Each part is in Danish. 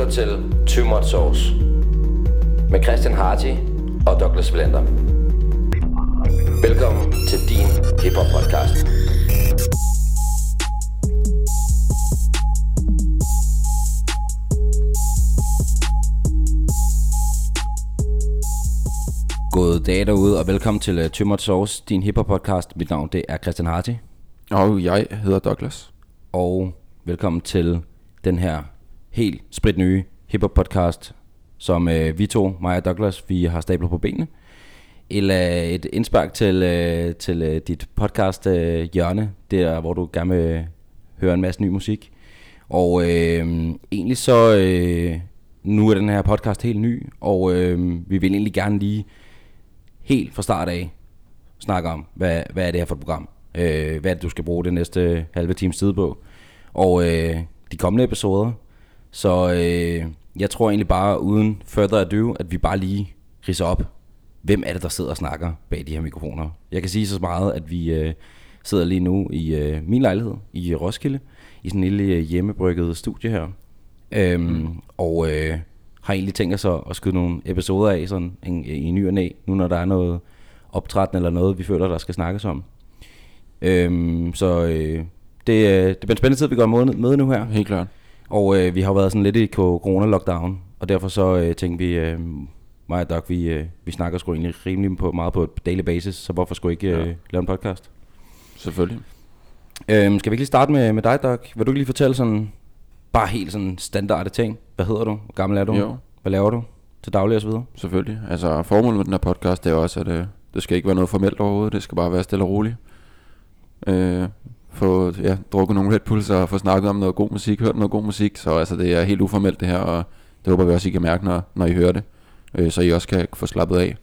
lytter til Too Much Sauce med Christian Harty og Douglas Blender. Velkommen til din hiphop podcast. God dag derude, og velkommen til uh, Too Much Sauce, din hiphop podcast. Mit navn det er Christian Harty, Og jeg hedder Douglas. og velkommen til den her helt sprit nye hiphop podcast, som øh, vi to, mig og Douglas, vi har stablet på benene. Eller et indspark til, øh, til øh, dit podcast øh, hjørne, der hvor du gerne vil høre en masse ny musik. Og øh, egentlig så, øh, nu er den her podcast helt ny, og øh, vi vil egentlig gerne lige helt fra start af snakke om, hvad, hvad er det her for et program? Øh, hvad er det, du skal bruge det næste halve times tid på? Og øh, de kommende episoder. Så øh, jeg tror egentlig bare, uden further ado, at vi bare lige ridser op, hvem er det, der sidder og snakker bag de her mikrofoner. Jeg kan sige så meget, at vi øh, sidder lige nu i øh, min lejlighed i Roskilde, i sådan en lille øh, hjemmebrygget studie her. Øhm, mm. Og øh, har egentlig tænkt os at, at skyde nogle episoder af sådan en, øh, i ny og næ, nu når der er noget optræden eller noget, vi føler, der skal snakkes om. Øhm, så øh, det, øh, det bliver en spændende tid, vi går med, med nu her. Helt klart. Og øh, vi har jo været sådan lidt i corona-lockdown, og derfor så øh, tænkte vi, øh, mig og Doc, vi, øh, vi snakker sgu egentlig rimelig på, meget på et daily basis, så hvorfor skulle ikke øh, Ja. lave en podcast? Selvfølgelig. Øhm, skal vi ikke lige starte med, med dig, Doc? Vil du ikke lige fortælle sådan, bare helt sådan standarde ting? Hvad hedder du? Hvor gammel er du? Jo. Hvad laver du til daglig og så videre? Selvfølgelig. Altså, formålet med den her podcast, det er også, at øh, det skal ikke være noget formelt overhovedet. Det skal bare være stille og roligt. Øh, få ja, drukket nogle Red Bulls og få snakket om noget god musik, hørt noget god musik. Så altså, det er helt uformelt det her, og det håber vi også, I kan mærke, når, når I hører det. Øh, så I også kan få slappet af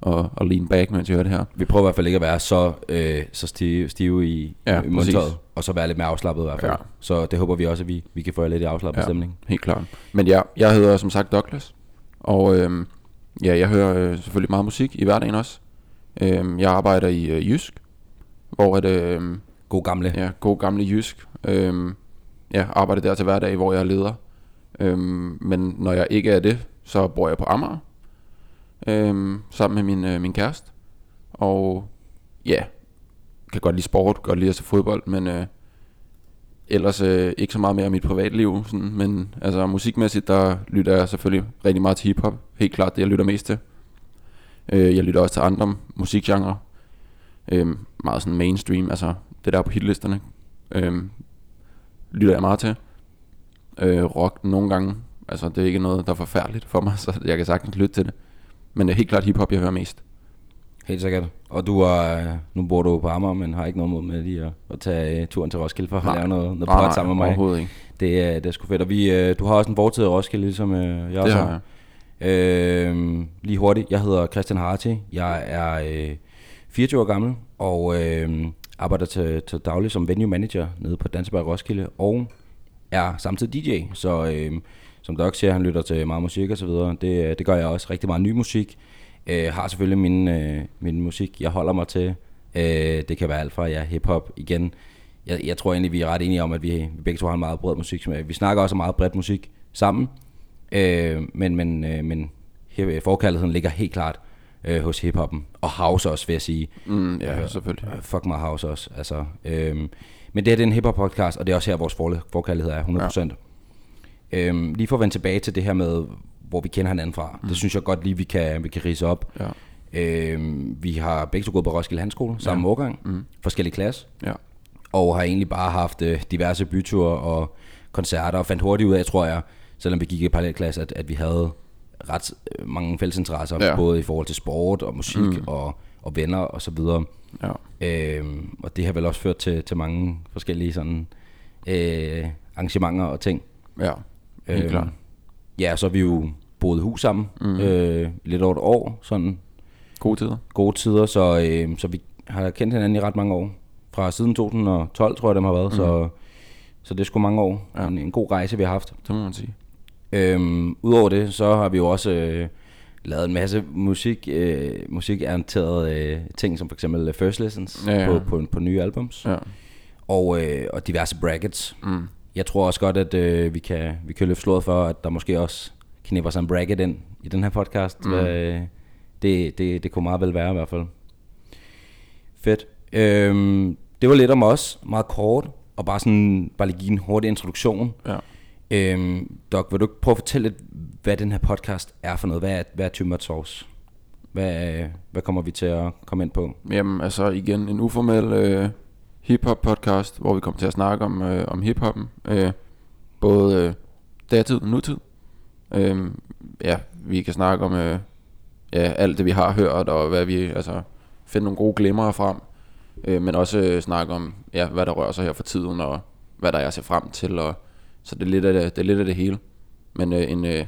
og, og lean back, mens I hører det her. Vi prøver i hvert fald ikke at være så, øh, så stive, stive i, Ja, i mundtøjet, og så være lidt mere afslappet i hvert fald. Ja. Så det håber vi også, at vi, vi kan få jer lidt i afslappet ja. stemning. Helt klart. Men ja, jeg hedder som sagt Douglas. Og øhm, ja, jeg hører øh, selvfølgelig meget musik i hverdagen også. Øhm, jeg arbejder i øh, Jysk, hvor at, øhm, God gamle. Ja. god gamle Jysk. Øhm, ja, arbejder der til hverdag, hvor jeg er leder. Øhm, men når jeg ikke er det, så bor jeg på Amager. Øhm, sammen med min, øh, min kæreste. Og ja, kan godt lide sport, godt lide at se fodbold, men øh, ellers øh, ikke så meget mere om mit privatliv. Sådan, men altså musikmæssigt, der lytter jeg selvfølgelig rigtig meget til hiphop. Helt klart det, jeg lytter mest til. Øh, jeg lytter også til andre musikgenre. Øh, meget sådan mainstream, altså det der er på hitlisterne. Øh, lytter jeg meget til. Øh, rock nogle gange. Altså det er ikke noget, der er forfærdeligt for mig, så jeg kan sagtens lytte til det. Men det er helt klart hiphop, jeg hører mest. Helt sikkert. Og du er, nu bor du på Amager, men har ikke noget mod med lige at, at tage uh, turen til Roskilde for at Nej. lave noget, noget Nej, pot sammen med mig. Overhovedet ikke. Det er, det er sgu fedt. Og vi, uh, du har også en fortid i Roskilde, ligesom jeg Det også har jeg. Øh, lige hurtigt, jeg hedder Christian Harty. Jeg er øh, 24 år gammel og øh, arbejder til, til daglig som venue manager nede på Danseberg Roskilde og er samtidig DJ. Så øh, som Doc siger, han lytter til meget musik og så videre. Det, øh, det gør jeg også. Rigtig meget ny musik. Øh, har selvfølgelig min, øh, min musik, jeg holder mig til. Øh, det kan være alt fra ja, hiphop igen. Jeg, jeg tror egentlig, vi er ret enige om, at vi, vi begge to har en meget bred musik. Vi snakker også meget bredt musik sammen. Øh, men men, øh, men her, forkærligheden ligger helt klart øh, hos hiphoppen. Og house også, vil jeg sige. Mm, ja, selvfølgelig. Øh, fuck mig house også. Altså, øh, men det her det er en hiphop podcast, og det er også her, vores for- forkærlighed er 100%. Ja. Øh, lige for at vende tilbage til det her med, hvor vi kender hinanden fra. Mm. Det synes jeg godt lige, vi kan, vi kan rise op. Ja. Øh, vi har begge to gået på Roskilde Handskole, samme ja. årgang, mm. forskellige klasse Ja. og har egentlig bare haft øh, diverse byture og koncerter, og fandt hurtigt ud af, tror jeg, selvom vi gik i parallelklasse, at, at vi havde ret øh, mange fælles interesser, ja. Både i forhold til sport og musik mm. og, og venner og så videre. Ja. Øhm, og det har vel også ført til, til mange forskellige sådan, øh, arrangementer og ting. Ja. Helt Øhm, klart. Ja, så har vi jo boet hus sammen mm. øh, lidt over et år, sådan Gode tider. gode tider, så, øh, så vi har kendt hinanden i ret mange år. Fra siden 2012, tror jeg, dem har været, mm. så, så det er sgu mange år. Ja. En, en god rejse, vi har haft. Det må man sige. Øhm, Udover det, så har vi jo også øh, lavet en masse musik, øh, musikorienterede øh, ting, som for eksempel øh, First Lessons Ja, ja. På, på, på nye albums. Ja. Og, øh, og diverse brackets. Mm. jeg tror også godt, at øh, vi, kan, vi kan løfte slået for, at der måske også knipper sig en bracket ind i den her podcast. Mm. Øh, det, det, det kunne meget vel være i hvert fald. Fedt. Øhm, det var lidt om os, meget kort, og bare sådan, bare lige give en hurtig introduktion. Ja. Øhm, Doc, vil du ikke prøve at fortælle lidt, hvad den her podcast er for noget? Hvad er, hvad er Tumor Sauce? Hvad, øh, hvad kommer vi til at komme ind på? Jamen, altså igen, en uformel øh, hip-hop podcast, hvor vi kommer til at snakke om, øh, om hip-hoppen. Øh, både øh, datid og nutid. Øh, ja, vi kan snakke om øh, ja, alt det, vi har hørt, og hvad vi, altså, finde nogle gode glimmer frem. Øh, men også øh, snakke om, ja, hvad der rører sig her for tiden, og hvad der er at se frem til. Og, så det er lidt af det, det, er lidt af det hele. Men øh, en, øh,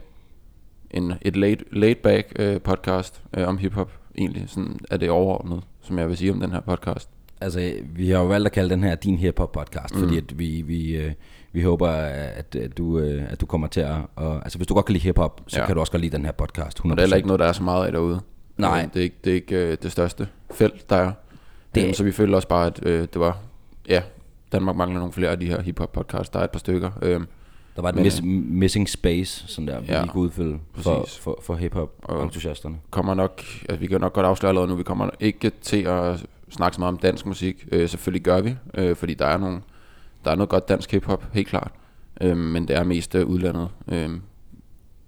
en, et laid, laid back øh, podcast øh, om hiphop, egentlig. Sådan er det overordnet, som jeg vil sige om den her podcast. Altså, vi har jo valgt at kalde den her din hip-hop podcast, mm. fordi at vi, vi, øh, vi håber, at, at, du, øh, at du kommer til at... Og, altså, hvis du godt kan lide hip-hop, så ja. kan du også godt lide den her podcast. 100%. Og det er ikke noget, der er så meget af derude. Nej. Øh, Det er ikke det, er ikke, øh, det største felt, der er. Det- Det. Så vi følte også bare, at øh, det var... Ja, Danmark mangler nogle flere af de her hip-hop podcasts. Der er et par stykker. Øh, Der var et Men, miss, missing space, sådan der, vi Ja, lige kunne udfylde for, præcis. for, for hip-hop Og- entusiasterne. kommer nok... Altså, vi kan nok godt afsløre allerede nu, vi kommer ikke til at snakke så meget om dansk musik. Øh, selvfølgelig gør vi, øh, fordi der er, nogle, der er noget godt dansk hip-hop, helt klart. Øh, men det er mest øh, udlandet, øh,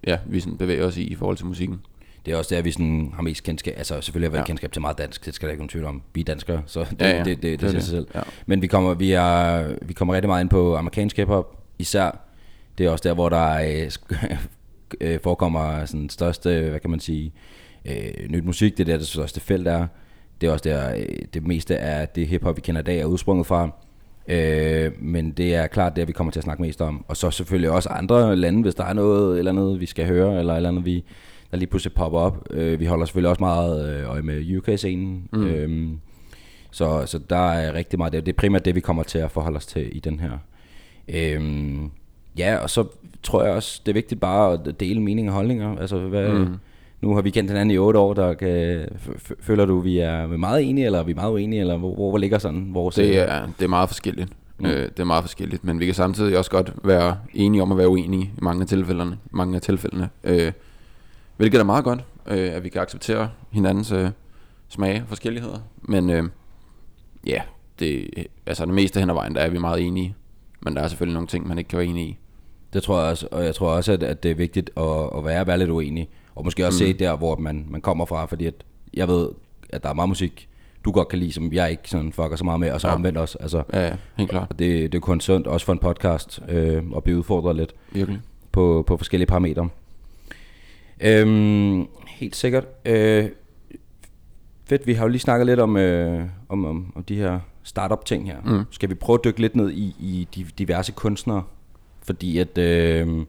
ja, vi sådan bevæger os i i forhold til musikken. Det er også der, vi sådan har mest kendskab, altså selvfølgelig har vi ja. Kendskab til meget dansk, det skal der ikke nogen tvivl om. Vi er danskere, så det, Ja, ja, det, det, det, det, det er siger sig selv. Ja. Men vi kommer, vi, er, vi kommer rigtig meget ind på amerikansk hiphop, især. Det er også der, hvor der øh, sk- øh, forekommer sådan største, hvad kan man sige, øh, nyt musik. Det er der, det største felt er. Det er også der, øh, det meste af det hiphop, vi kender i dag, er udsprunget fra. Øh, men det er klart det, vi kommer til at snakke mest om. Og så selvfølgelig også andre lande, hvis der er noget eller andet, vi skal høre, eller eller andet, vi, der lige pludselig popper op. Øh, vi holder selvfølgelig også meget øh, øje med UK-scenen. Mm. Øhm, så, så der er rigtig meget det. Det er primært det, vi kommer til at forholde os til i den her. Øhm, ja, og så tror jeg også, det er vigtigt bare at dele mening og holdninger. Altså, hvad, mm. Nu har vi kendt hinanden i otte år, der kan, føler du, vi er meget enige, eller er vi meget uenige, eller hvor, hvor, hvor ligger sådan vores... Det er, det er meget forskelligt. Mm. Øh, det er meget forskelligt, men vi kan samtidig også godt være enige om at være uenige i mange af tilfældene. Mange af tilfældene øh, hvilket er meget godt, øh, at vi kan acceptere hinandens øh, smage og forskelligheder. Men øh, ja, det, altså det meste hen ad vejen, der er vi meget enige. Men der er selvfølgelig nogle ting, man ikke kan være enige i. Det tror jeg også, og jeg tror også, at, at det er vigtigt at, at være, være lidt uenig. Og måske også mm. se der, hvor man, man kommer fra, fordi at jeg ved, at der er meget musik, du godt kan lide, som jeg ikke sådan fucker så meget med, og så. Ja. omvendt også. Altså, Ja, ja, helt klart. og det, det er kun sundt, også for en podcast, øh, at blive udfordret lidt Virkelig. på, på forskellige parametre. Øhm, helt sikkert. Øh, fedt, vi har jo lige snakket lidt om, øh, om, om, om de her startup ting her. Mm. Skal vi prøve at dykke lidt ned i, i de diverse kunstnere? Fordi at, øh,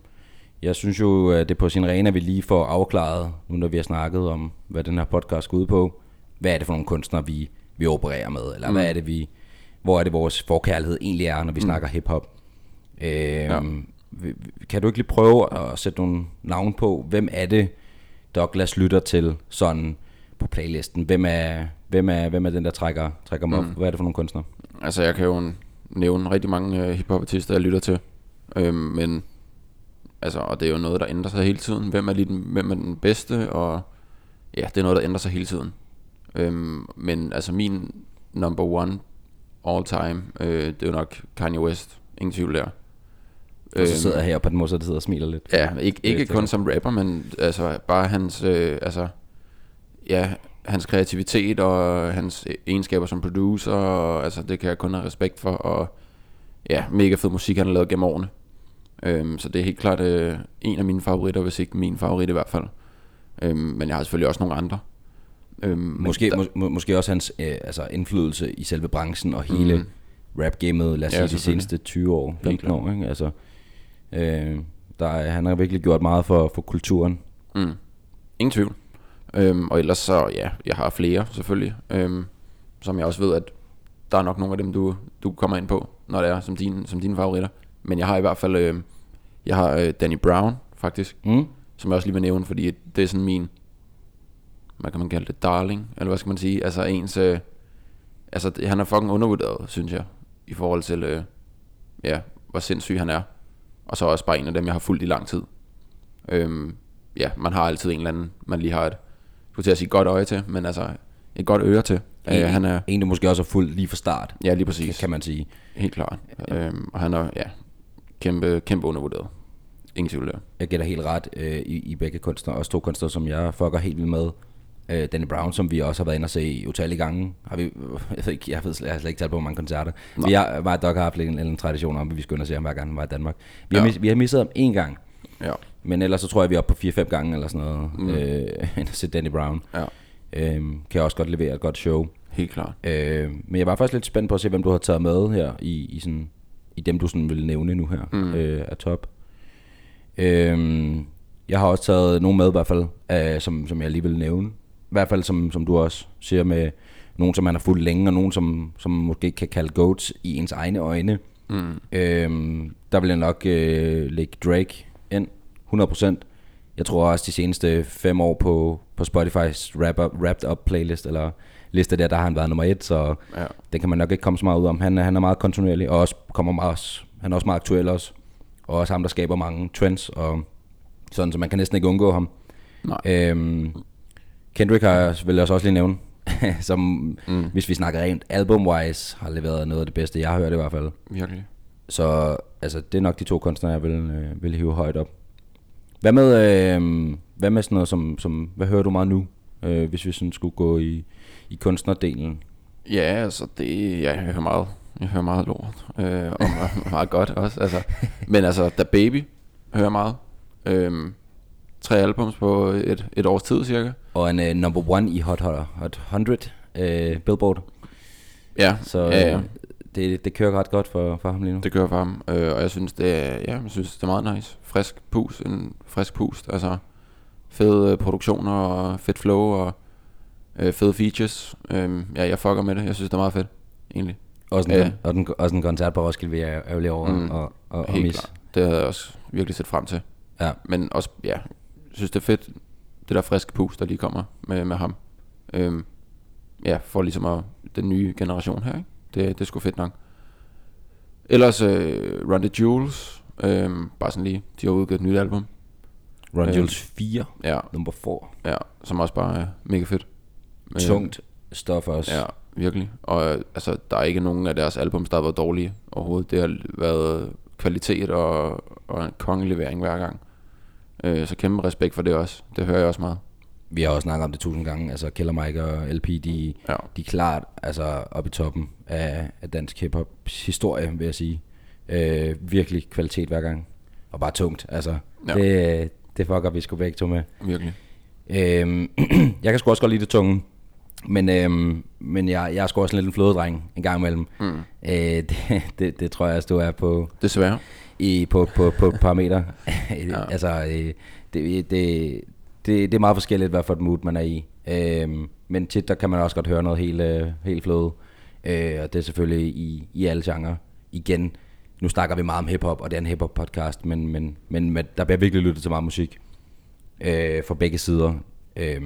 jeg synes jo, at det er på sin rene, at vi lige får afklaret, nu når vi har snakket om, hvad den her podcast går ud på. Hvad er det for nogle kunstnere, vi, vi opererer med? Eller mm. hvad er det, vi, hvor er det, vores forkærlighed egentlig er, når vi mm. snakker hiphop? Øh, ja. Kan du ikke lige prøve at sætte nogle navn på, hvem er det, Douglas lytter til sådan på playlisten? Hvem er, hvem er, hvem er den, der trækker, trækker mig mm. op? Hvad er det for nogle kunstnere? Altså jeg kan jo nævne rigtig mange øh, hiphop-artister, jeg lytter til. Øhm, men altså, og det er jo noget, der ændrer sig hele tiden. Hvem er, lige den, hvem er den bedste? Og ja, det er noget, der ændrer sig hele tiden. Øhm, men altså min number one all time, øh, det er jo nok Kanye West. Ingen tvivl der. Og så sidder jeg her på den måde, så det sidder og smiler lidt. Ja, ikke, Det ikke kun som rapper, men altså bare hans, øh, altså, ja, hans kreativitet og hans egenskaber som producer, og, altså det kan jeg kun have respekt for, og ja, mega fed musik, han har lavet gennem årene. Øhm, så det er helt klart øh, en af mine favoritter, hvis ikke min favorit i hvert fald. Øhm, men jeg har selvfølgelig også nogle andre. Øhm, Måske, der- må, må- måske også hans øh, altså indflydelse i selve branchen og hele mm. rap-gamet, lad os Ja, sige, de seneste 20 år, 15 klart. år. Ikke? Altså, øh, der, er- han har virkelig gjort meget for, for kulturen. Mm. Ingen tvivl. Øhm, og ellers så, ja, jeg har flere selvfølgelig, øhm, som jeg også ved, at der er nok nogle af dem, du, du kommer ind på, når det er som, din, som dine favoritter. Men jeg har i hvert fald, øh, jeg har øh, Danny Brown faktisk, Mm? som jeg også lige vil nævne, fordi det er sådan min, hvad kan man kalde det, darling, eller hvad skal man sige, altså ens, øh, altså han er fucking undervurderet, synes jeg, i forhold til, øh, ja, hvor sindssyg han er. Og så også bare en af dem, jeg har fulgt i lang tid. Øhm, ja, man har altid en eller anden, man lige har et, skulle til at sige godt øje til, men altså et godt øre til. Øh, En, han er, en, der måske også er fuldt lige fra start, ja lige præcis, kan man sige. helt klart. Øhm, og han er, ja, kæmpe, kæmpe undervurderet. Ingen tvivl der. Jeg gætter helt ret øh, i, i begge kunstnere. Også to kunstnere, som jeg fucker helt vildt med. Øh, Danny Brown, som vi også har været inde og se utallige gange. Har vi, jeg, ved ikke, jeg, ved, jeg har slet ikke talt på, hvor mange koncerter. Nej. Vi har, mig og Doc har haft en, en tradition om, at vi skulle ind og se ham hver gang, han var i Danmark. Vi, har, Ja. mis, vi har misset ham én gang. Ja, Men ellers så tror jeg, vi er oppe på 4-5 gange eller sådan noget. Mm. Øh, end at se Danny Brown. ja, Øh, kan også godt levere et godt show. helt klart. Øh, men jeg var faktisk lidt spændt på at se, hvem du har taget med her i, i, sådan, i dem, du sådan vil nævne nu her mm. øh, af top. Øh, jeg har også taget nogen med i hvert fald, øh, som, som jeg lige vil nævne. I hvert fald som, som du også siger med nogen, som man har fulgt længe, og nogen, som, som måske kan kalde goats i ens egne øjne. Mm. Øh, der vil jeg nok øh, lægge Drake ind, 100%. Jeg tror også de seneste fem år på, på Spotify's wrap up, Wrapped Up playlist, eller liste der, der har han været nummer et, så Ja. den kan man nok ikke komme så meget ud om. Han, han er meget kontinuerlig, og også kommer meget, også- han er også meget aktuel også. Og også ham, der skaber mange trends, og sådan, så man kan næsten ikke undgå ham. Nej. Øhm, Kendrick har jeg, vil jeg også lige nævne, som mm. hvis vi snakker rent album-wise, har leveret noget af det bedste, jeg har hørt i hvert fald. Virkelig. Så altså, det er nok de to kunstnere, jeg vil, øh, vil hive højt op. Hvad med, øh, hvad med sådan noget som, som, hvad hører du meget nu, øh, hvis vi sådan skulle gå i, i kunstnerdelen? Ja, altså det, ja, jeg hører meget, jeg hører meget lort, øh, og meget, meget godt også, altså. Men altså, Da Baby hører meget. Øhm, tre albums på et, et års tid cirka. Og en uh, number one i Hot, Hot, Hot 100 uh, Billboard. Ja, Så ja, ja. øh, det, det kører ret godt for, for ham lige nu. det kører for ham. Øh, og jeg synes, det er, ja, jeg synes, det er meget nice. Frisk pus, en frisk pust, altså fede øh, produktioner og fedt flow og øh, fede features. Øh, ja, jeg fucker med det. Jeg synes, det er meget fedt, egentlig. Også en, ja. og den, også en koncert på Roskilde, vil jeg ærgerlig over Mm, og, og, og Helt mis. klart. Det havde jeg også virkelig set frem til. Ja. Men også, ja, synes det er fedt, det der friske pus, der lige kommer med, med ham. Øhm, ja, for ligesom at, den nye generation her, ikke? Det, det er sgu fedt nok. Ellers øh, Run the Jewels, øhm, bare sådan lige, de har udgivet et nyt album. Run Øh, Jules 4, Ja, nummer 4. ja, som også bare er mega fedt. Øh, Tungt stof også. Ja, virkelig. Og øh, altså, der er ikke nogen af deres albums, der har været dårlige overhovedet. Det har været kvalitet og, og en kongelevering hver gang. Øh, så kæmpe respekt for det også. Det hører jeg også meget. Vi har også snakket om det tusind gange. Altså Killer Mike og LP, de, Ja. de er klart altså, oppe i toppen af, af dansk hiphop historie, vil jeg sige. Øh, virkelig kvalitet hver gang. Og bare tungt. Altså, Ja. det, det fucker vi sgu begge to med. Virkelig. Øhm, jeg kan sgu også godt lide det tunge. Men, øhm, men jeg, jeg er sgu også lidt en flodedreng en gang imellem. Mm. Øh, det, det, det tror jeg, at du er på, Desværre. I, på, på, på parameter. Ja. Altså, øh, det, det, det, det er meget forskelligt, hvad for et mood man er i. Øhm, men tit, der kan man også godt høre noget helt, øh, helt fløde. Øh, og det er selvfølgelig i, i alle genrer. Igen, nu snakker vi meget om hiphop, og det er en hiphop podcast, men, men, men, men der bliver virkelig lyttet til meget musik øh, fra begge sider. Øh,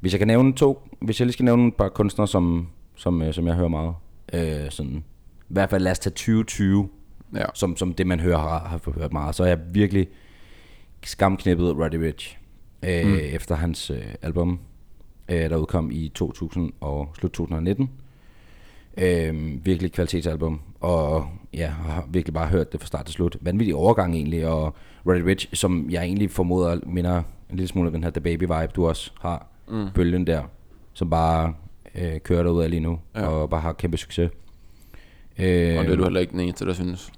hvis jeg kan nævne to, hvis jeg lige skal nævne et par kunstnere, som, som, øh, som jeg hører meget, øh, sådan, i hvert fald lad os tage 2020, Ja. som, som det man hører har, har hørt meget, så er jeg virkelig skamknippet Roddy Rich øh, mm. efter hans øh, album, øh, der udkom i 2000 og slut 2019. Øh, virkelig kvalitetsalbum, og ja, har virkelig bare hørt det fra start til slut. Vanvittig overgang egentlig, og Roddy Rich, som jeg egentlig formoder minder en lille smule af den her The Baby vibe, du også har, mm. bølgen der, som bare øh, kører derud af lige nu, Ja. og bare har kæmpe succes. Øh, Og det er du heller ikke den eneste, der synes.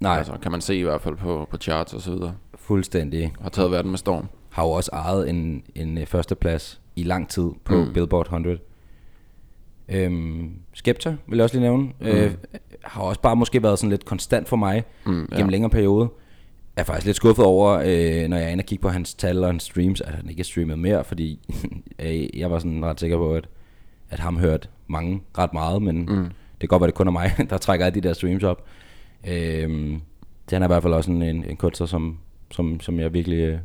Nej, Altså, kan man se i hvert fald på, på charts og så videre. fuldstændig. Har taget verden med storm. Har jo også ejet en, en øh, førsteplads i lang tid på Mm. Billboard 100. Øhm, Skepta vil jeg også lige nævne. Mm. Øh, har også bare måske været sådan lidt konstant for mig Mm, ja. gennem længere periode. Er faktisk lidt skuffet over, øh, når jeg er inde og kigger på hans tal og hans streams, at han ikke er streamet mere, fordi øh, jeg var sådan ret sikker på, at, at ham hørte mange ret meget, men mm. det kan godt være, det kun er mig, der trækker alle de der streams op. Øh, det han er i hvert fald også en, en, en kunstner, som, som, som jeg virkelig,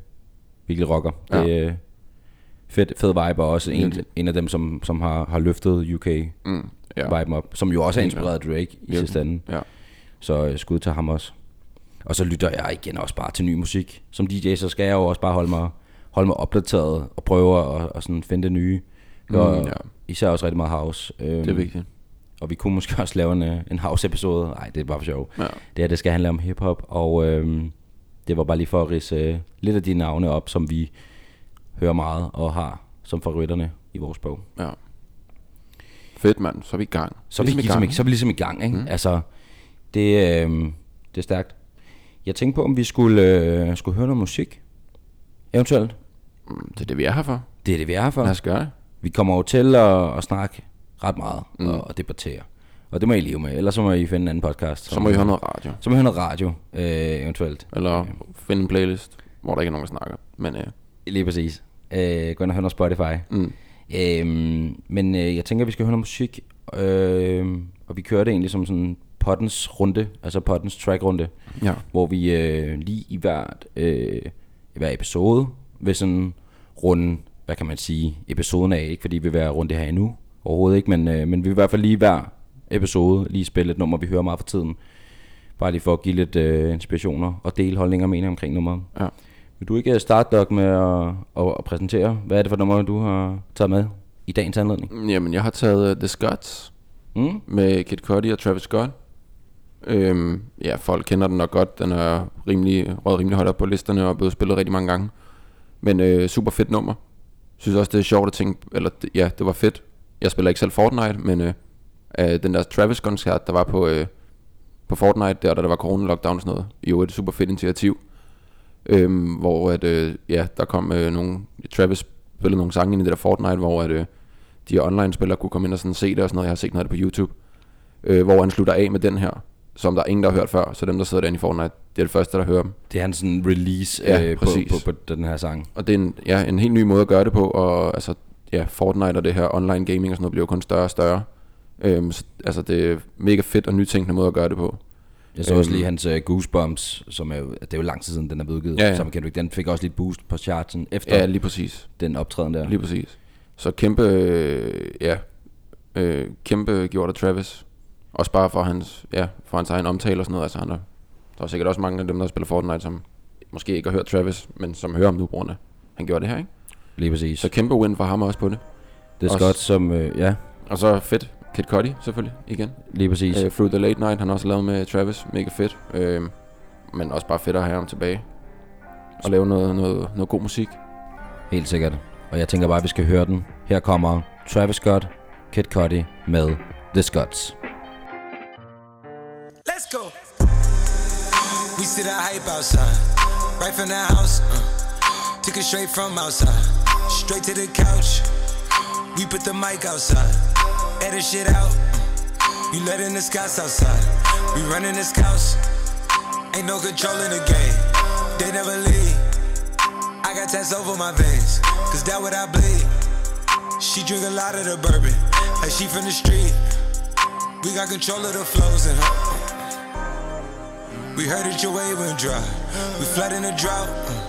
virkelig rocker. Ja. Det er fed, fed vibe, og også en, en af dem, som, som har, har løftet UK Mm, ja. viben op, som jo også er Helt inspireret af Drake i sidste ende. Ja. Så øh, skud til ham også. Og så lytter jeg igen også bare til ny musik. Som DJ, så skal jeg jo også bare holde mig, holde mig opdateret og prøve at, at sådan finde det nye. Mm, Og ja. især også rigtig meget house. Øhm, Det er vigtigt. Og vi kunne måske også lave en, øh, en house-episode. Nej, det er bare for sjov. Ja. Det her, det skal handle om hiphop, og øhm, det var bare lige for at rise øh, lidt af de navne op, som vi hører meget og har som favoritterne i vores bog. ja. Fedt, mand. Så er vi i gang. Så er vi, ligesom, i, så er vi ligesom i gang, ikke? Mm. Altså, det, øh, det er stærkt. Jeg tænkte på, om vi skulle, øh, skulle høre noget musik. Eventuelt. Mm, Det er det, vi er her for. Det er det, vi er her for. Lad os gøre det. Vi kommer jo til at, at snakke ret meget mm. og, og debattere. Og det må I leve med. Ellers så må I finde en anden podcast. Så må I høre noget radio. Så må I høre noget radio, øh, eventuelt. Eller finde en playlist, hvor der ikke er nogen, der snakker. Men øh, Lige præcis. Øh, gå ind og høre noget Spotify. mm, Øhm, men øh, jeg tænker, at vi skal høre noget musik. Øh, og vi kører det egentlig som sådan pottens runde, altså pottens track runde, ja. hvor vi øh, lige i hvert, øh, i hver episode vil sådan runde, hvad kan man sige, episoden af, ikke fordi vi vil være rundt det her endnu, overhovedet ikke, men, øh, men vi vil i hvert fald lige hver episode lige spille et nummer, vi hører meget for tiden. Bare lige for at give lidt øh, inspirationer og dele holdninger og meninger omkring nummeret. Ja. Vil du ikke starte, Doc, med at, at, at præsentere, hvad er det for nummer, du har taget med i dagens anledning? Jamen, jeg har taget uh, The Scots Mm? med Kid Cudi og Travis Scott. Øhm, ja, folk kender den nok godt. Den er rimelig, røget rimelig højt op på listerne og er blevet spillet rigtig mange gange. Men øh, super fedt nummer. Synes også, det er sjovt at tænke, eller ja, det var fedt. Jeg spiller ikke selv Fortnite, men øh, øh, den der Travis-koncert, der var på, øh, på Fortnite, der, da der var corona-lockdown og sådan noget, jo et super fedt initiativ. Øhm, hvor at, øh, ja, der kom øh, nogle, Travis spillede nogle sange ind i det der Fortnite, hvor at, øh, de online-spillere kunne komme ind og sådan se det og sådan noget. Jeg har set noget af det på YouTube. Øh, hvor han slutter af med den her, som der er ingen, der har hørt før. Så dem, der sidder derinde i Fortnite, det er det første, der hører dem. Det er hans sådan release Ja, øh, på, på, på, den her sang. Og det er en, ja, en helt ny måde at gøre det på, og altså, ja, Fortnite og det her online gaming og sådan noget bliver jo kun større og større. Øhm, så, altså, det er mega fedt og nytænkende måde at gøre det på. Jeg så også Øhm. lige hans uh, Goosebumps, som er jo, det er jo lang tid siden, den er blevet givet. Ja, ja. Som kan du ikke, den fik også lidt boost på chartsen efter Ja, lige præcis. den optræden der. Lige præcis. Så kæmpe, øh, ja, øh, kæmpe gjort af Travis. Også bare for hans, ja, for hans egen omtale og sådan noget. Altså, han er, der er sikkert også mange af dem, der spiller Fortnite, som måske ikke har hørt Travis, men som hører om nu, brugerne. Han gjorde det her, ikke? Lige præcis. Så kæmpe win for ham også på det. det er også- godt som, øh, ja, Og så fedt, Kid Cudi selvfølgelig, igen. lige præcis. Øh, Through the Late Night, han har også lavet med Travis, mega fedt. Øh, men også bare fedt at have ham tilbage. Og lave noget, noget, noget god musik. Helt sikkert. Og jeg tænker bare, at vi skal høre den. Her kommer Travis Scott, Kid Cudi med The Scots. Let's go. We see the hype outside, right from the house. Uh, took it straight from outside, straight to the couch. We put the mic outside, edit shit out. You letting the scouts outside. We running the house. Ain't no control in the game. They never leave. I got tats over my veins, cause that what I bleed. She drink a lot of the bourbon, like she from the street. We got control of the flows in her. We heard that your wave went dry. We flood in the drought.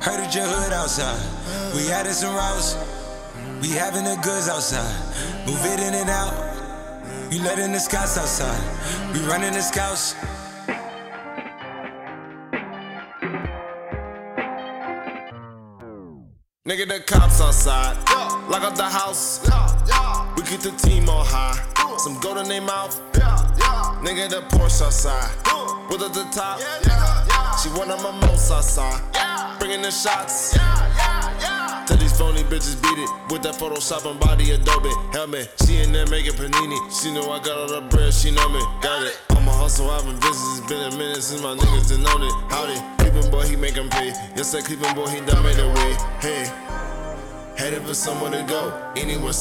Heard that your hood outside. We added some routes. We having the goods outside. Move it in and out. You letting the scouts outside. We running the scouts. Nigga, the cops outside. Lock up the house. We keep the team on high. Some gold in their mouth. Nigga, the Porsche outside. With at the top. She one of my most outside. Bringing the shots. Tell these phony bitches beat it with that Photoshop and body Adobe helmet. She in there making panini. She know I got all the bread. She know me. Got it. I'm a hustle. I've been busy. It's been a minute since my niggas done known it. Howdy. Cleveland boy, he make 'em pay. Yes, that Cleveland boy, he done made a way. Hey. Headed for somewhere to go.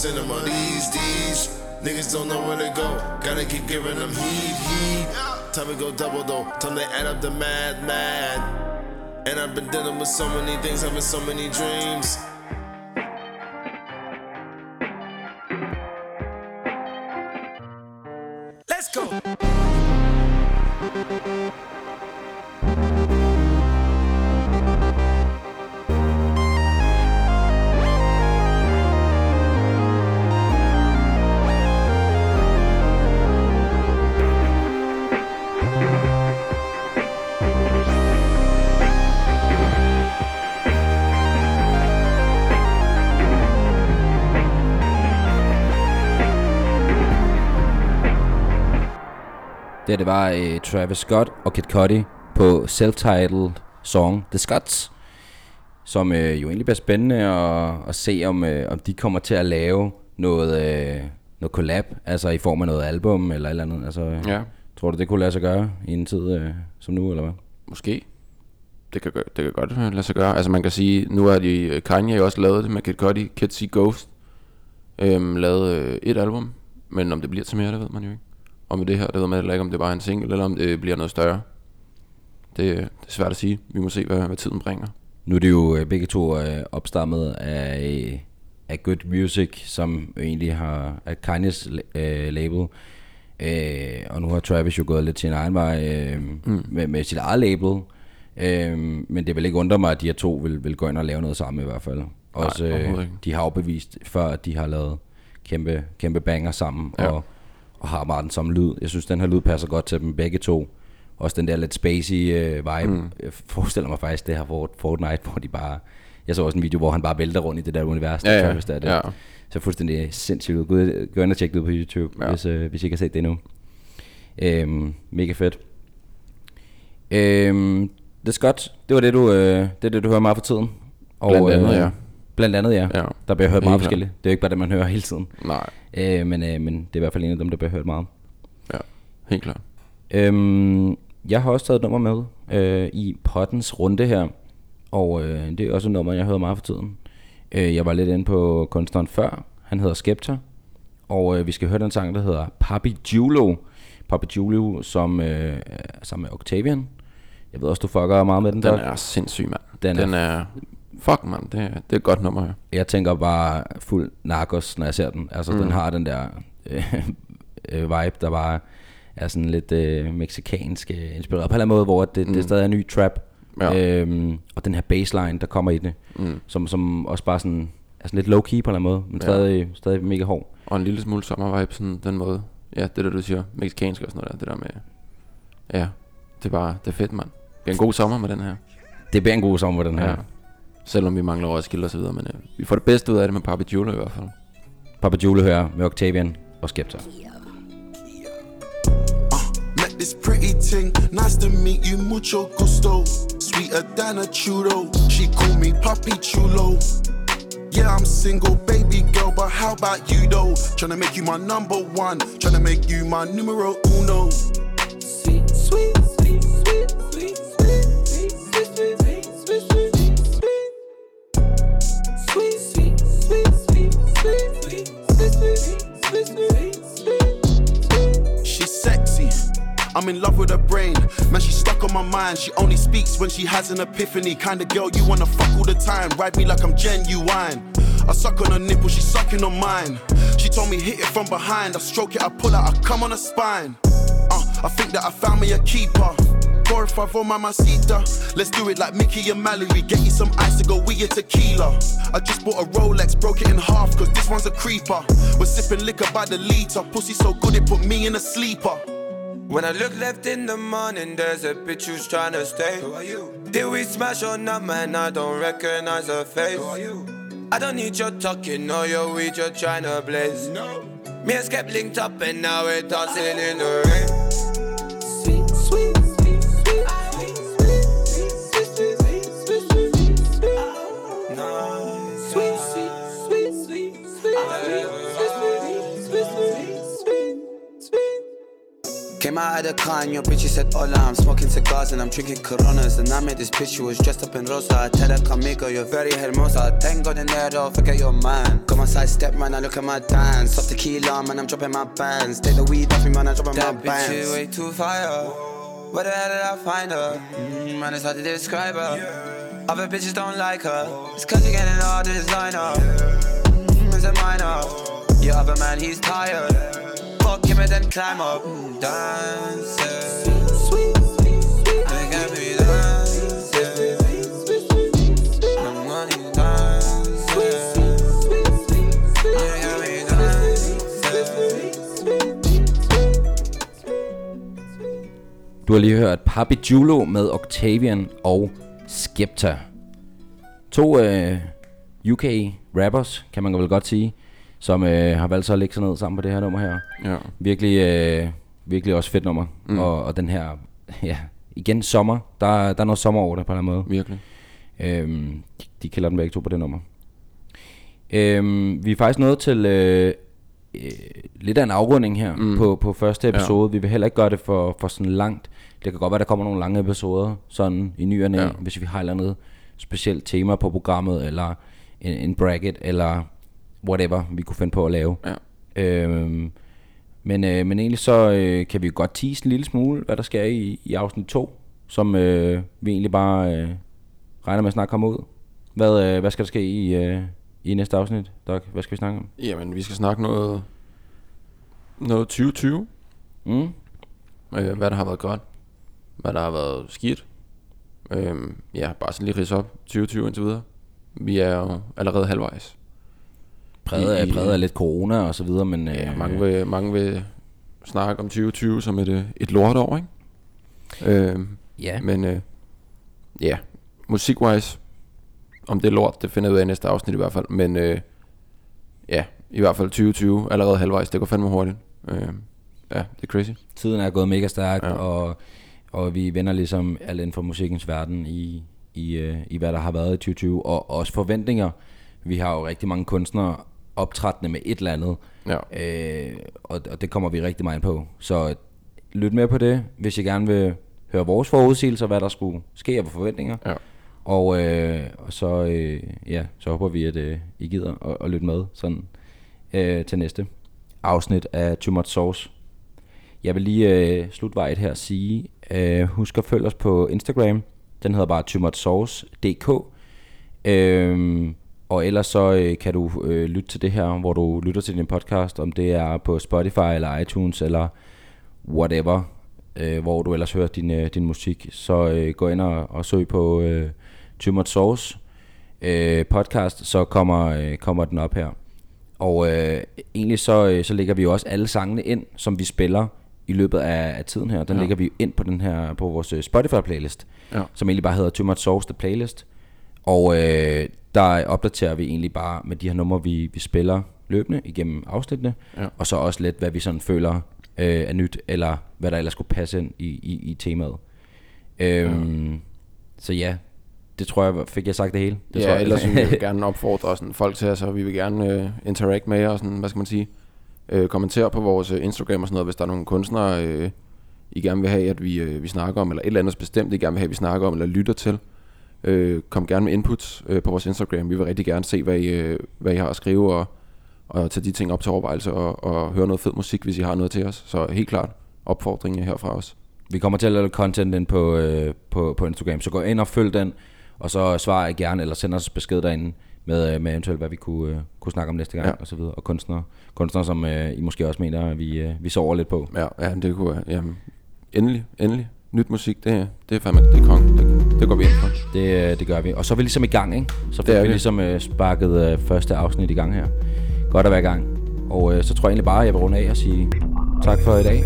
Them on these, these. Niggas don't know where to go. Gotta keep giving them heat, heat. Time to go double though. Time to add up the mad, mad. And I've been dealing with so many things, having so many dreams. Let's go. Det, her, det var øh, Travis Scott og Kid Cudi på self-titled song The Scots, som øh, jo egentlig bliver spændende at, at se, om, øh, om de kommer til at lave noget, øh, noget collab, altså i form af noget album eller et eller andet. Altså, øh, Ja, Tror du, det kunne lade sig gøre i en tid øh, som nu, eller hvad? måske. Det kan, det kan godt øh, lade sig gøre. Altså man kan sige, nu har de øh, Kanye jo også lavet det med Kid Cudi, Kids See Ghost. Øhm, lavet øh, et album, men om det bliver til mere, det ved man jo ikke. Og med det her, det ved man heller ikke, om det er bare en single, eller om det bliver noget større. Det, øh, det er svært at sige. Vi må se, hvad, hvad tiden bringer. Nu er det jo øh, begge to øh, opstammet af, øh, af Good Music, som egentlig har af Kanye's øh, label. Øh, og nu har Travis jo gået lidt til en egen vej øh, mm. med, med sit eget label. Øh, men det vil ikke undre mig, at de her to vil, vil gå ind og lave noget sammen i hvert fald. Også, øh, overhovedet ikke. de har jo bevist før, at de har lavet kæmpe, kæmpe banger sammen, Ja. og, og har meget den samme lyd. Jeg synes, den her lyd passer godt til dem begge to. Også den der lidt spacey øh, vibe. Mm. Jeg forestiller mig faktisk det her for Fortnite, hvor de bare... Jeg så også en video, hvor han bare vælter rundt i det der univers. Ja, ja. Travis, der, det Ja. så fuldstændig sindssygt ud. Gå, gå ind og tjek det ud på YouTube, ja. Hvis, øh, hvis I ikke har set det endnu. Øhm, mega fedt. Øhm, det er Scott, det var det, du, øh, det, er det, du hører meget for tiden. Og, Blandt andet, øh, ja. Blandt andet, ja. Ja. Der bliver hørt meget forskelligt. Det er jo ikke bare det, man hører hele tiden. Nej, Øh, men, øh, men det er i hvert fald en af dem, der bliver hørt meget. ja, helt klart. Øhm, jeg har også taget et nummer med øh, i pottens runde her, og øh, det er også et nummer, jeg hører meget for tiden. Øh, jeg var lidt inde på kunstneren før, han hedder Skepta, og øh, vi skal høre den sang, der hedder Papi Giulo. Papi Giulo, som øh, er sammen med Octavian. Jeg ved også, du fucker meget med den, Den Doc. er sindssyg, mand. Den Den, er- den er... Fuck, mand. Det, er- det er et godt nummer her. Jeg tænker bare fuld narkos, når jeg ser den. Altså, mm. den har den der øh, øh, vibe, der bare er sådan lidt øh, meksikansk øh, inspireret på en eller anden måde, hvor det, mm. det stadig er ny trap. Ja. Øhm, og den her baseline, der kommer i det, mm. som, som også bare sådan, er sådan lidt low-key på en eller anden måde, men Ja. stadig, stadig mega hård. Og en lille smule sommervibe, sådan den måde. Ja, det der, du siger. Mexikansk og sådan noget der. Det der med... Ja, det er bare... Det er fedt, mand. Det bliver en god sommer med den her. Det bliver en god sommer, den her. Ja. Selvom vi mangler Roskilde og så videre, men øh, vi får det bedste ud af det med Papi Giulo i hvert fald. Papa Jule hører med Octavian og Skepta. Met this pretty ting, nice to meet you, mucho gusto. Sweeter than a chudo, she call me Papi Chulo. Yeah, I'm single, baby girl, but how about you though? Tryna make you my number one, tryna make you my numero uno. I'm in love with her brain. Man, she's stuck on my mind. She only speaks when she has an epiphany. Kind of girl you wanna fuck all the time. Ride me like I'm genuine. I suck on her nipple, she's sucking on mine. She told me hit it from behind. I stroke it, I pull out, I come on her spine. Uh, I think that I found me a keeper. Four or five on mamacita. Let's do it like Mickey and Mallory. Get you some ice to go with your tequila. I just bought a Rolex, broke it in half, cause this one's a creeper. We're sipping liquor by the liter. Pussy so good it put me in a sleeper. When I look left in the morning, there's a bitch who's trying to stay. Who are you? Did we smash or not, man? I don't recognize her face. Who are you? I don't need your talking or your weed, you're trying to blaze. No. Me and Skep linked up and now we're dancing in the rain. Came out of the car and your bitch said hola I'm smoking cigars and I'm drinking coronas And I made this bitch, she was dressed up in rosa I tell her conmigo, you're very hermosa Tengo dinero, forget your man Got my side step, man, I look at my dance Off tequila, man, I'm dropping my bands Take the weed off me, man, I'm dropping That my bitch bands way too fire. Where the hell did I find her? Mm, man, it's hard to describe her. Other bitches don't like her. It's cause you're getting all designer. Mm, it's a minor. Your other man, he's tired. Giv mig den climb up mm, Danse Sweet, sweet, sweet, sweet Jeg gerne vil danse Når money danse Sweet, sweet, sweet, sweet, sweet Jeg gerne vil danse Du har lige hørt Papi Julo med Octavian og Skepta. To øh, UK rappers, kan man vel godt sige som øh, har valgt så at lægge sig ned sammen på det her nummer her. Ja. Virkelig, øh, virkelig også fedt nummer. Mm. Og, og den her, ja, igen sommer. Der, der er noget sommer over det på en eller anden måde. Virkelig. Øhm, de, de kalder den begge to på det nummer. Øhm, vi er faktisk nået til øh, øh, lidt af en afrunding her mm. på, på første episode. Ja. Vi vil heller ikke gøre det for, for sådan langt. Det kan godt være, der kommer nogle lange episoder, sådan i ny og næ, ja. hvis vi har et eller andet specielt tema på programmet, eller en, en bracket, eller whatever, vi kunne finde på at lave. Ja. Øhm, men, øh, men egentlig så øh, kan vi jo godt tease en lille smule, hvad der sker i, i afsnit 2, som øh, vi egentlig bare øh, regner med at snakke komme ud. Hvad, øh, hvad skal der ske i, øh, i næste afsnit, Doc? Hvad skal vi snakke om? Jamen, vi skal snakke noget, noget 2020. Mm? Øh, hvad der har været godt. Hvad der har været skidt. Øh, ja, bare sådan lige ridse op. 2020 indtil videre. Vi er jo allerede halvvejs. Præget af, præget af lidt corona og så videre, men... Øh, Ja, mange vil, mange vil snakke om 2020 som et, øh, et lortår, ikke? Øh, Ja, men øh, ja, musikwise, om det er lort, det finder jeg ud af i næste afsnit i hvert fald. Men øh, ja, i hvert fald 2020, allerede halvvejs, det går fandme hurtigt. Øh, ja, det er crazy. tiden er gået mega stærkt, Ja. ja. og, og vi vender ligesom alt inden for musikkens verden i, i, øh, i, hvad der har været i 2020, og også forventninger. Vi har jo rigtig mange kunstnere optrættende med et eller andet, Ja, øh, og, og det kommer vi rigtig meget ind på. Så lyt med på det, hvis I gerne vil høre vores forudsigelser, hvad der skulle ske af forventninger. Ja. Og, øh, og så, øh, ja, så håber vi, at øh, I gider at, at lytte med sådan, øh, til næste afsnit af Too Much Sauce. Jeg vil lige øh, slutvejet her sige, øh, husk at følge os på Instagram. Den hedder bare toomuchsauce.dk. Øhm, og ellers så øh, kan du øh, lytte til det her, hvor du lytter til din podcast, om det er på Spotify eller iTunes eller whatever, øh, hvor du ellers hører din, øh, din musik. Så øh, gå ind og, og søg på øh, Much Sauce øh, podcast, så kommer, øh, kommer den op her. Og øh, egentlig så, øh, så lægger vi jo også alle sangene ind, som vi spiller i løbet af, af tiden her. Den Ja. lægger vi ind på den her på vores øh, Spotify playlist, Ja. som egentlig bare hedder Too Much Sauce The Playlist. Og øh, der opdaterer vi egentlig bare med de her numre, vi, vi spiller løbende igennem afsnittene. Ja. Og så også lidt, hvad vi sådan føler øh, er nyt, eller hvad der ellers skulle passe ind i, i, i temaet. Øhm, Så ja, det tror jeg, fik jeg sagt det hele. Det ja tror jeg. ellers vil vi gerne opfordre sådan, folk til, altså vi vil gerne øh, interact med jer og sådan, hvad skal man sige, øh, kommentere på vores øh, Instagram og sådan noget, hvis der er nogle kunstnere, øh, I gerne vil have, at vi, øh, vi snakker om, eller et eller andet bestemt, I gerne vil have, at vi snakker om, eller lytter til. Øh, kom gerne med inputs øh, på vores Instagram. Vi vil rigtig gerne se, hvad I, øh, hvad I har at skrive, og, og tage de ting op til overvejelse, og, og høre noget fed musik, hvis I har noget til os. Så helt klart opfordring herfra os. Vi kommer til at lave content ind på, øh, på, på Instagram, så gå ind og følg den, og så svarer jeg gerne, eller send os besked derinde med, øh, med eventuelt, hvad vi kunne, øh, kunne snakke om næste gang, Ja. og så videre. Og kunstnere, kunstnere som øh, I måske også mener, at vi, øh, vi sover lidt på. Ja, ja det kunne være, jamen, endelig, endelig. Nyt musik, det, det er fandme, det er kong. Det, det går vi ind for. Det, øh, det gør vi. Og så er vi ligesom i gang, ikke? Så Det fik er vi vi. ligesom øh, sparket øh, første afsnit i gang her. Godt at være i gang. Og øh, så tror jeg egentlig bare, at jeg vil runde af og sige tak for i dag.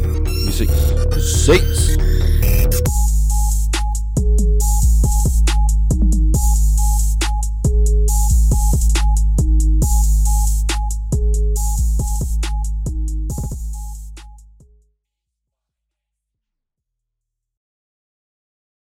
Vi ses. Ses!